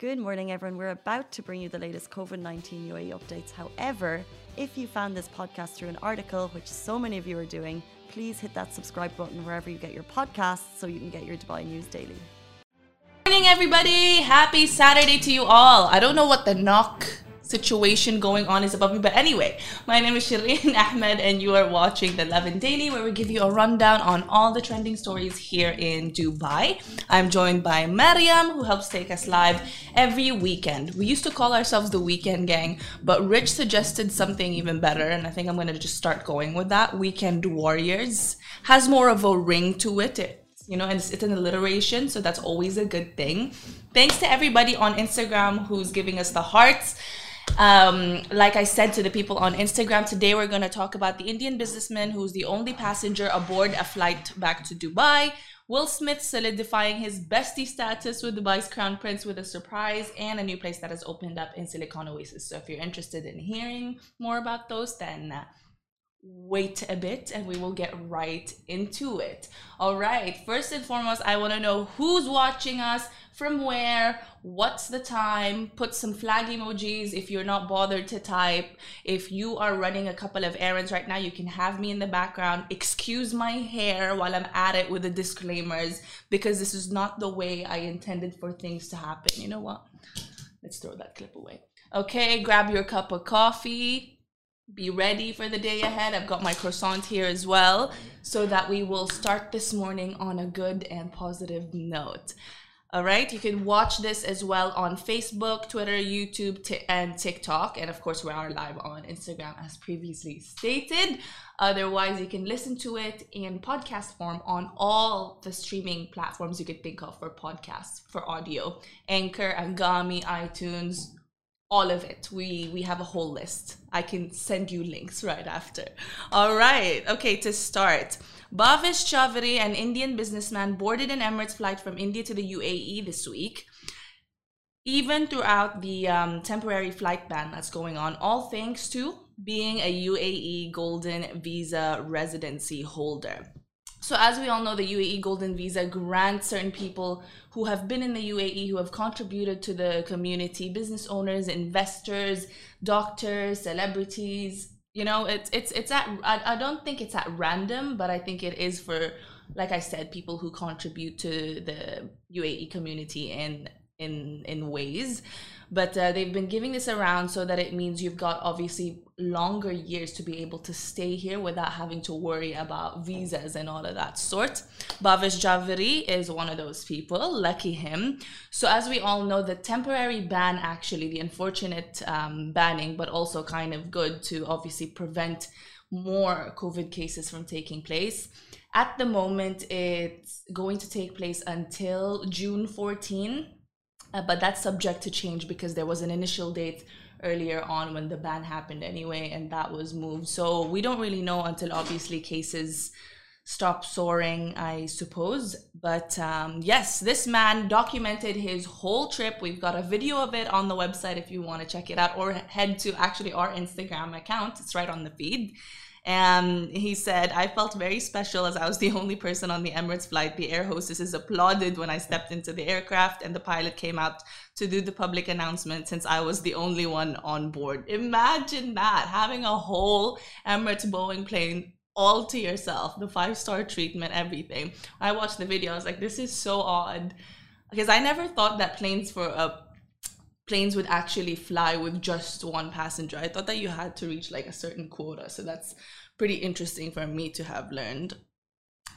Good morning, everyone. We're about to bring you the latest COVID 19 UAE updates. However, if you found this podcast through an article, which so many of you are doing, please hit that subscribe button wherever you get your podcasts so you can get your Dubai news daily. Good Morning, everybody. Happy Saturday to you all. I don't know what the knock situation going on is above me. But anyway, my name is Shireen Ahmed, and you are watching the Lovin Daily, where we give you a rundown on all the trending stories here in Dubai. I'm joined by Mariam, who helps take us live every weekend. We used to call ourselves the Weekend Gang, but Rich suggested something even better, and I think I'm going to just start going with that. Weekend Warriors has more of a ring to it. it you know, and it's, it's an alliteration, so that's always a good thing. Thanks to everybody on Instagram who's giving us the hearts. Um, like I said to the people on Instagram, today we're going to talk about the Indian businessman who's the only passenger aboard a flight back to Dubai. Will Smith solidifying his bestie status with Dubai's crown prince with a surprise and a new place that has opened up in Silicon Oasis. So if you're interested in hearing more about those, then uh, wait a bit and we will get right into it. All right, first and foremost, I want to know who's watching us, from where, what's the time, put some flag emojis if you're not bothered to type. If you are running a couple of errands right now, you can have me in the background. Excuse my hair while I'm at it with the disclaimers because this is not the way I intended for things to happen. You know what? Let's throw that clip away. Okay, grab your cup of coffee be ready for the day ahead. I've got my croissant here as well, so that we will start this morning on a good and positive note. All right, you can watch this as well on Facebook, Twitter, YouTube, and TikTok. And of course, we are live on Instagram as previously stated. Otherwise, you can listen to it in podcast form on all the streaming platforms you could think of for podcasts, for audio Anchor, Anghami, iTunes, all of it. We we have a whole list. I can send you links right after. All right. Okay, to start. Bhavish Chaudhary, an Indian businessman, boarded an Emirates flight from India to the UAE this week. Even throughout the um, temporary flight ban that's going on, all thanks to being a UAE Golden Visa residency holder. So, as we all know, the UAE Golden Visa grants certain people who have been in the UAE, who have contributed to the community, business owners, investors, doctors, celebrities. You know, it's it's it's at. I, I don't think it's at random, but I think it is for, like I said, people who contribute to the UAE community in in in ways but uh, they've been giving this around so that it means you've got obviously longer years to be able to stay here without having to worry about visas and all of that sort. Bhavish Chaudhary is one of those people, lucky him. So, as we all know, the temporary ban actually, the unfortunate um, banning, but also kind of good to obviously prevent more COVID cases from taking place. At the moment, it's going to take place until June 14 uh, but that's subject to change because there was an initial date earlier on when the ban happened anyway, and that was moved. So we don't really know until obviously cases stop soaring, I suppose. But um, yes, this man documented his whole trip. We've got a video of it on the website if you want to check it out, or head to actually our Instagram account. It's right on the feed. And he said, I felt very special as I was the only person on the Emirates flight. The air hostesses applauded when I stepped into the aircraft, and the pilot came out to do the public announcement since I was the only one on board. Imagine that having a whole Emirates Boeing plane all to yourself, the five star treatment, everything. I watched the video, I was like, this is so odd. Because I never thought that planes for a planes would actually fly with just one passenger. I thought that you had to reach like a certain quota. So that's pretty interesting for me to have learned.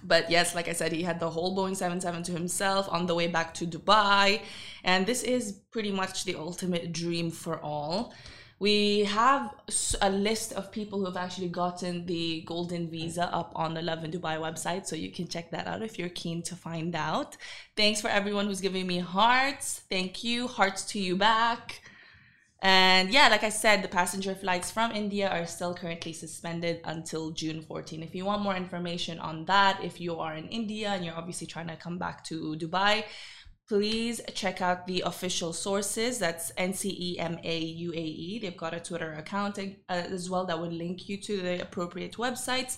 But yes, like I said, he had the whole Boeing 77 to himself on the way back to Dubai. And this is pretty much the ultimate dream for all. We have a list of people who have actually gotten the golden visa up on the Lovin Dubai website, so you can check that out if you're keen to find out. Thanks for everyone who's giving me hearts. Thank you. Hearts to you back. And yeah, like I said, the passenger flights from India are still currently suspended until June 14. If you want more information on that, if you are in India and you're obviously trying to come back to Dubai, please check out the official sources. That's NCEMA UAE. They've got a Twitter account uh, as well that would link you to the appropriate websites.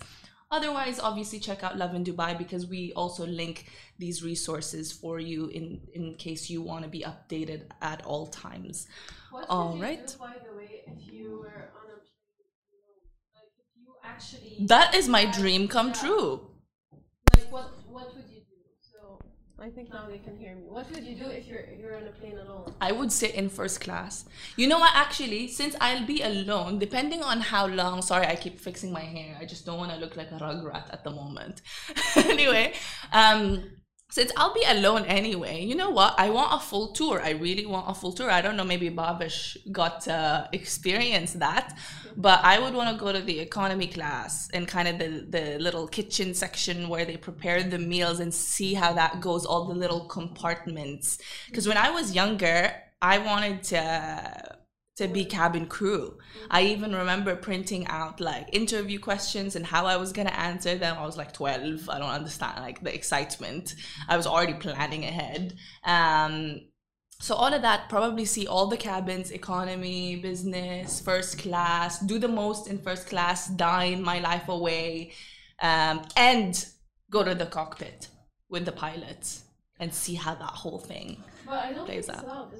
Otherwise, obviously check out Lovin Dubai because we also link these resources for you in in case you want to be updated at all times. What all right. Do, by the way, if you were on a plane, like if you actually. That is my dream come yeah. true. Like what what would you do? So I think now they can hear me. What would you do if you're you're on a plane alone? I would sit in first class. You know what? Actually, since I'll be alone, depending on how long. Sorry, I keep fixing my hair. I just don't want to look like a rugrat at the moment. anyway, um, since I'll be alone anyway, you know what? I want a full tour. I really want a full tour. I don't know. Maybe Bhavish got to experience that, but I would want to go to the economy class and kind of the the little kitchen section where they prepare the meals and see how that goes. All the little compartments. Because when I was younger, I wanted to to be cabin crew. I even remember printing out like interview questions and how I was gonna answer them. I was like 12. I don't understand like the excitement. I was already planning ahead. Um, so all of that, probably see all the cabins, economy, business, first class, do the most in first class, dine my life away, um, and go to the cockpit with the pilots and see how that whole thing But I don't Plays it's out.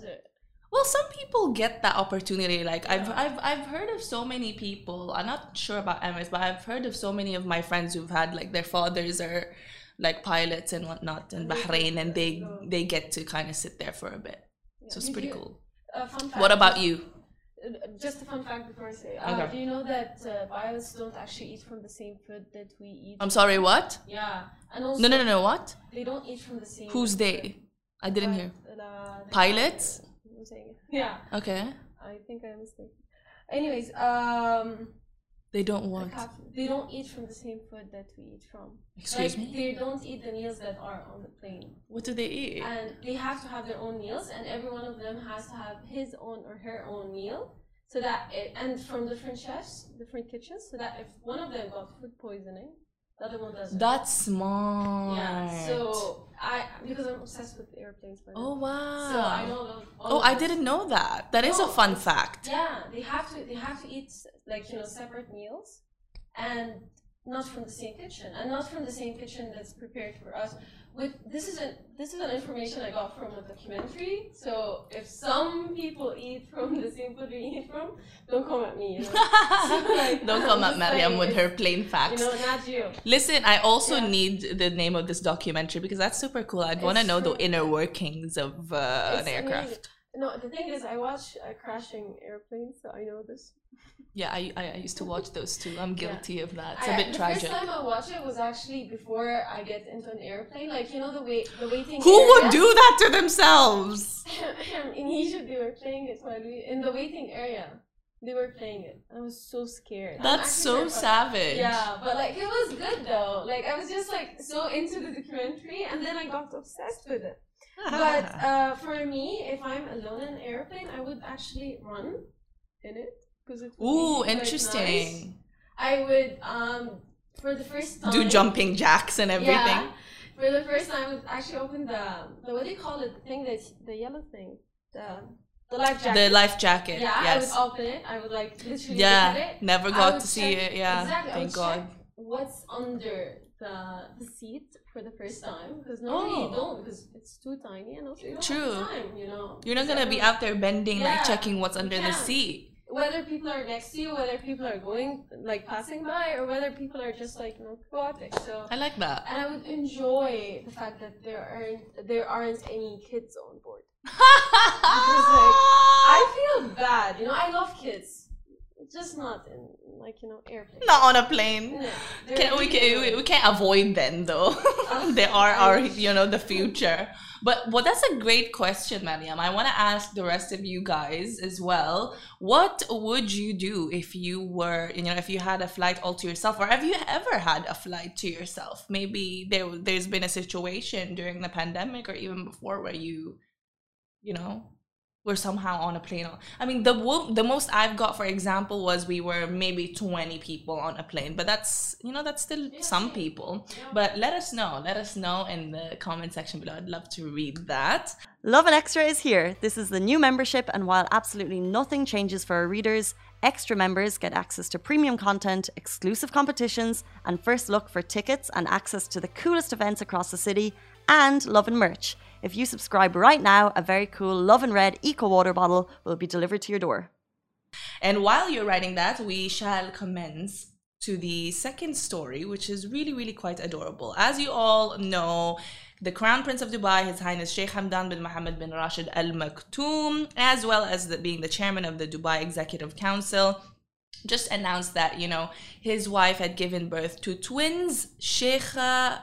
Allowed, is it? well, some people get that opportunity. Like I've I've I've heard of so many people. I'm not sure about Emirates, but I've heard of so many of my friends who've had like their fathers are like pilots and whatnot in Bahrain, and they they get to kind of sit there for a bit. Yeah. So it's pretty you- cool. Uh, fact, What about you? Uh, Just a fun fact before I say. Uh, Okay. Do you know that uh, pilots don't actually eat from the same food that we eat? I'm sorry. What? yeah, and also No, no, no, no. What? they don't eat from the same. Who's they? I didn't hear. Uh, the Pilots? I'm saying it. Yeah, Okay. I think I'm mistaken. Anyways, um, They don't want. cap- they don't eat from the same food that we eat from. Excuse like, me. They don't eat the meals that are on the plane, What do they eat? and they have to have their own meals, and every one of them has to have his own or her own meal. So that it, and from different chefs, different kitchens, so that if one of them got food poisoning, the other one doesn't. That's smart. yeah. So I because I'm obsessed with airplanes. By Oh wow. So I know. all Oh, I didn't know that. That is a fun fact. Yeah, they have to. They have to eat like you know separate meals, and not from the same kitchen, and not from the same kitchen that's prepared for us. With this is an this is an information I got from a documentary. So if some people eat from the same food we eat from, don't come at me. You know, like, Don't come at Mariam with her plain facts. you know not you. Listen, I also Yeah. need the name of this documentary because that's super cool. I'd want to know the inner workings of uh, an aircraft. amazing. No, the thing is, I watch uh, crashing airplanes, so I know this. Yeah, I, I I used to watch those too. I'm guilty of that. It's I- a bit the tragic. first time I watched it was actually before I get into an airplane. Like you know the way the waiting. Who would area? do that to themselves? in Egypt, they were playing it while we in the waiting area. They were playing it. I was so scared. That's so savage. Yeah, but like it was good though. Like I was just like so into the documentary, and then I got obsessed with it. But uh, for me, if I'm alone in an airplane, I would actually run in it because. Ooh, interesting. nice. I would um for the first time Do jumping jacks and everything. Yeah, for the first time, I would actually open the the what do you call it? The thing that the yellow thing, the the life jacket. The life jacket. Yeah, I yes. would open it. I would like literally Yeah. it. Never got to see it. Yeah. exactly, I Thank God. What's under the the seat for the first time? Because normally you Oh. don't because it's too tiny and also you don't True. have time. You know, You're not gonna be out there bending, like checking what's under the seat. Whether people are next to you, whether people are going like passing by, or whether people are just like you know chaotic. So I like that. and I would enjoy the fact that there aren't there aren't any kids on board. because like I feel bad, you know. I love kids, just not in like you know airplane. Not on a plane. No, Can, we, can, we, we can't avoid them though. they are our, you know, the future. But well, that's a great question, Mariam. I want to ask the rest of you guys as well. What would you do if you were, you know, if you had a flight all to yourself, or have you ever had a flight to yourself? Maybe there, there's been a situation during the pandemic or even before where you, you know, were somehow on a plane. I mean, the the most I've got, for example, was we were maybe twenty people on a plane, but that's you know that's still some people. But let us know. Let us know in the comment section below. I'd love to read that. Lovin Extra is here. This is the new membership, and while absolutely nothing changes for our readers, extra members get access to premium content, exclusive competitions, and first look for tickets and access to the coolest events across the city, and love and merch. If you subscribe right now, a very cool Love and Red Eco Water bottle will be delivered to your door. And while you're writing that, we shall commence to the second story, which is really, really quite adorable. As you all know, the Crown Prince of Dubai, His Highness Sheikh Hamdan bin Mohammed bin Rashid Al Maktoum, as well as the, being the chairman of the Dubai Executive Council, just announced that, you know, his wife had given birth to twins, Sheikha,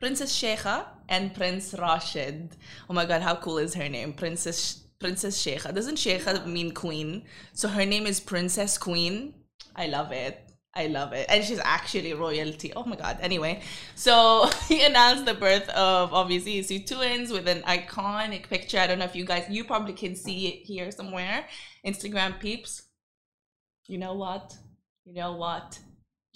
Princess Sheikha and Prince Rashid. Oh my god, how cool is her name? Princess Princess Sheikha. Doesn't Sheikha mean queen? So her name is Princess Queen. I love it. I love it. And she's actually royalty. Oh my god. Anyway, so he announced the birth of obviously his two twins with an iconic picture. I don't know if you guys you probably can see it here somewhere. Instagram peeps. You know what? You know what?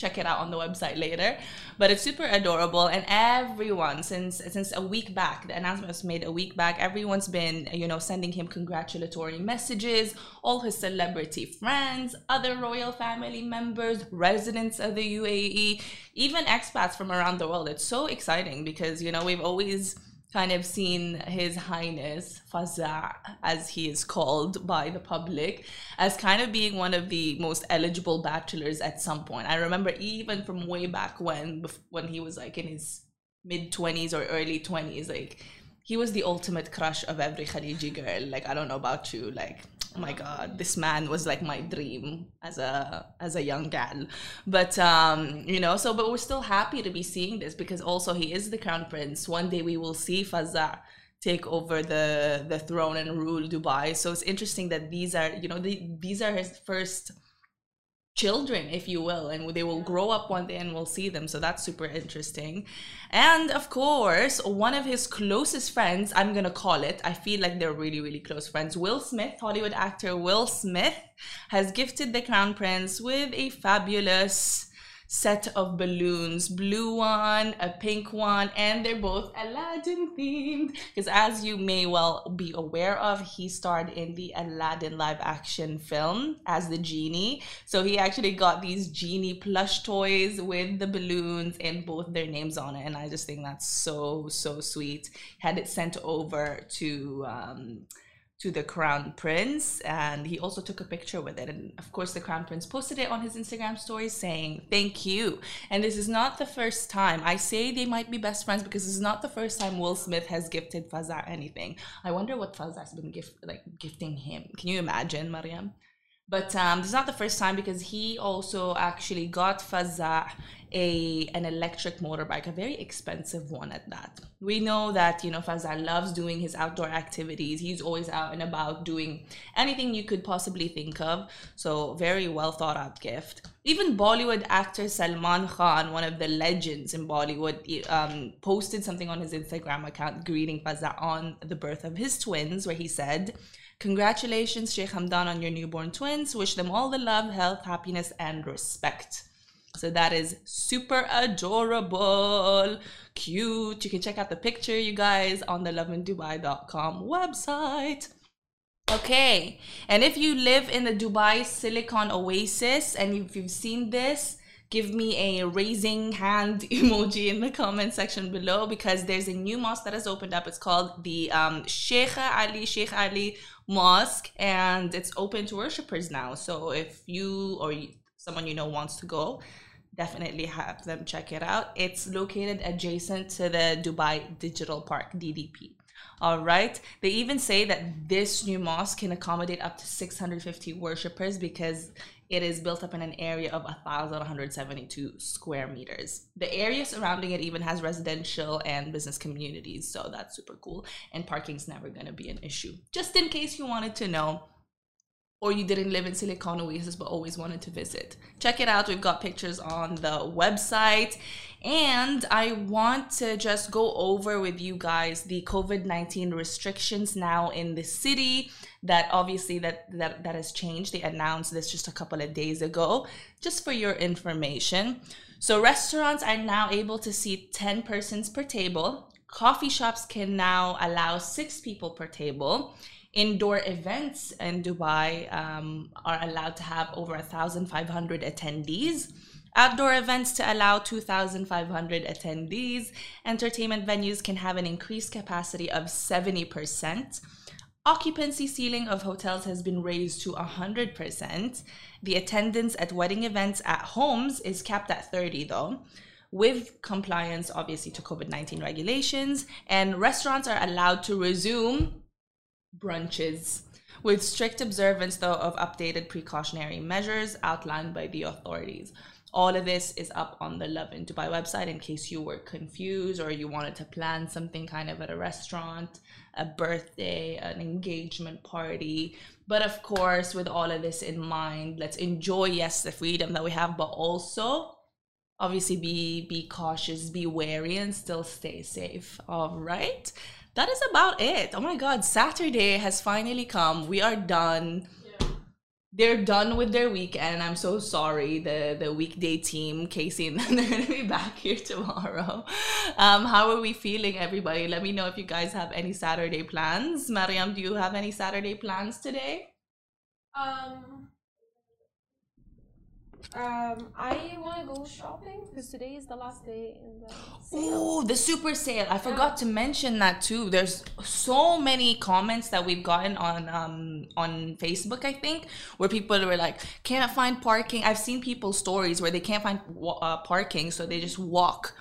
Check it out on the website later. But it's super adorable. And everyone since since a week back the announcement was made a week back everyone's been you know sending him congratulatory messages all his celebrity friends other royal family members residents of the UAE even expats from around the world. It's so exciting because you know we've always kind of seen His Highness Fazza, as he is called by the public, as kind of being one of the most eligible bachelors at some point. I remember even from way back when, when he was like in his mid 20s or early 20s, like he was the ultimate crush of every Khaliji girl. Like, I don't know about you, like oh my god this man was like my dream as a as a young gal. But um you know so but we're still happy to be seeing this because also he is the crown prince. One day we will see Fazza take over the the throne and rule dubai. So it's interesting that these are you know the, these are his first children, if you will, and they will grow up one day and we'll see them. So that's super interesting. And of course, one of his closest friends, I'm gonna call it, I feel like they're really, really close friends. Will Smith, Hollywood actor Will Smith, has gifted the Crown Prince with a fabulous set of balloons blue one a pink one and they're both aladdin themed because as you may well be aware of he starred in the aladdin live action film as the genie. So he actually got these genie plush toys with the balloons and both their names on it and i just think that's so so sweet. Had it sent over to um, to the crown prince and he also took a picture with it. And of course the crown prince posted it on his instagram story saying thank you. And this is not the first time. I say they might be best friends because this is not the first time will smith has gifted fazza anything. I wonder what fazza has been gift like gifting him. Can you imagine mariam but um, this is not the first time because he also actually got Fazza a an electric motorbike, a very expensive one at that. We know that you know Fazza loves doing his outdoor activities. He's always out and about doing anything you could possibly think of. So very well thought out gift. Even Bollywood actor Salman Khan, one of the legends in Bollywood, um, posted something on his Instagram account greeting Fazza on the birth of his twins, where he said. Congratulations, Sheikh Hamdan, on your newborn twins. Wish them all the love, health, happiness, and respect. So that is super adorable, cute. You can check out the picture, you guys, on the lovindubai.com website. Okay, and if you live in the Dubai Silicon Oasis and if you've seen this, give me a raising hand emoji in the comment section below because there's a new mosque that has opened up. It's called the um, Sheikh Ali Sheikh Ali Mosque and it's open to worshippers now. So if you or someone you know wants to go, definitely have them check it out. It's located adjacent to the Dubai Digital Park, DDP. All right. They even say that this new mosque can accommodate up to 650 worshippers because it is built up in an area of 1,172 square meters. The area surrounding it even has residential and business communities, so that's super cool. And parking's never going to be an issue. Just in case you wanted to know, or you didn't live in Silicon Oasis but always wanted to visit. Check it out. We've got pictures on the website. And I want to just go over with you guys the COVID-19 restrictions now in the city that obviously that, that that has changed. They announced this just a couple of days ago, just for your information. So restaurants are now able to seat 10 persons per table. Coffee shops can now allow six people per table. Indoor events in Dubai um, are allowed to have over 1,500 attendees. Outdoor events to allow 2,500 attendees. Entertainment venues can have an increased capacity of 70%. Occupancy ceiling of hotels has been raised to 100%. The attendance at wedding events at homes is capped at 30 though, with compliance obviously to COVID-19 regulations and restaurants are allowed to resume brunches with strict observance though of updated precautionary measures outlined by the authorities. All of this is up on the Lovin Dubai website in case you were confused or you wanted to plan something kind of at a restaurant, a birthday, an engagement party. But of course, with all of this in mind, let's enjoy, yes, the freedom that we have, but also obviously be be cautious, be wary, and still stay safe. All right that is about it. Oh my god, Saturday has finally come. We are done. Yeah. They're done with their weekend. I'm so sorry. The the weekday team, Casey and they're gonna be back here tomorrow. Um, how are we feeling, everybody? Let me know if you guys have any Saturday plans. Mariam, do you have any Saturday plans today? Um um, I want to go shopping because today is the last day in the Oh, the super sale! I forgot yeah. to mention that too. There's so many comments that we've gotten on um on Facebook, I think, where people were like, "Can't find parking." I've seen people's stories where they can't find uh, parking, so they just walk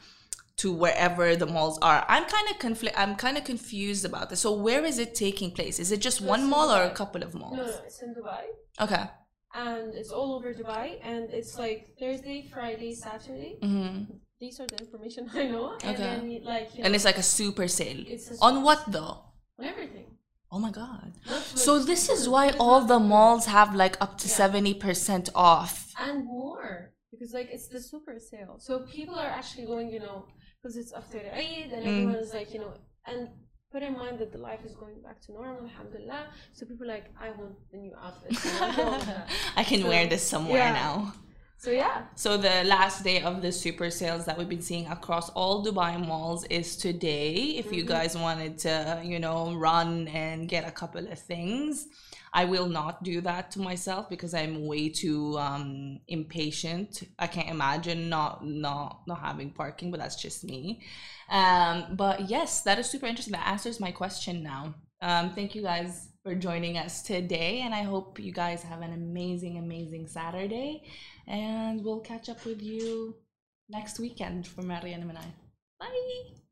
to wherever the malls are. I'm kind of conflict. I'm kind of confused about this. So where is it taking place? Is it just one mall or a couple of malls? No, no, it's in Dubai. Okay and it's all over Dubai, and it's like Thursday, Friday, Saturday. Mm-hmm. These are the information I know. And okay. Then, like, and know, it's like a super sale. It's a on what though? On everything. Oh my god. So this is why all the malls have like up to seventy yeah. percent off. And more. Because like it's the super sale. So people are actually going, you know, because it's after Eid and mm. everyone is like, you know, and put in mind that the life is going back to normal, alhamdulillah. So people like, I want the new outfit. I can so, wear this somewhere yeah. now. So yeah. So the last day of the super sales that we've been seeing across all Dubai malls is today. If mm-hmm. you guys wanted to, you know, run and get a couple of things. I will not do that to myself because I'm way too um, impatient. I can't imagine not not not having parking, but that's just me. Um, but yes, that is super interesting. That answers my question now. Um, thank you guys for joining us today, and I hope you guys have an amazing, amazing Saturday. And we'll catch up with you next weekend for Mariam and I. Bye.